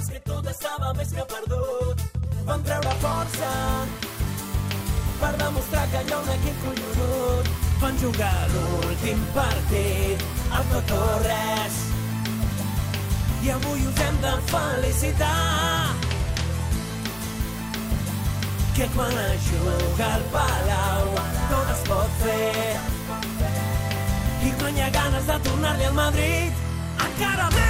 vegades que tot estava més que perdut. Vam treure força per demostrar que hi ha un equip collonut. Van jugar l'últim partit, el tot o res. I avui us hem de felicitar que quan es juga al Palau tot es pot fer. I quan hi ha ganes de tornar-li al Madrid, encara més.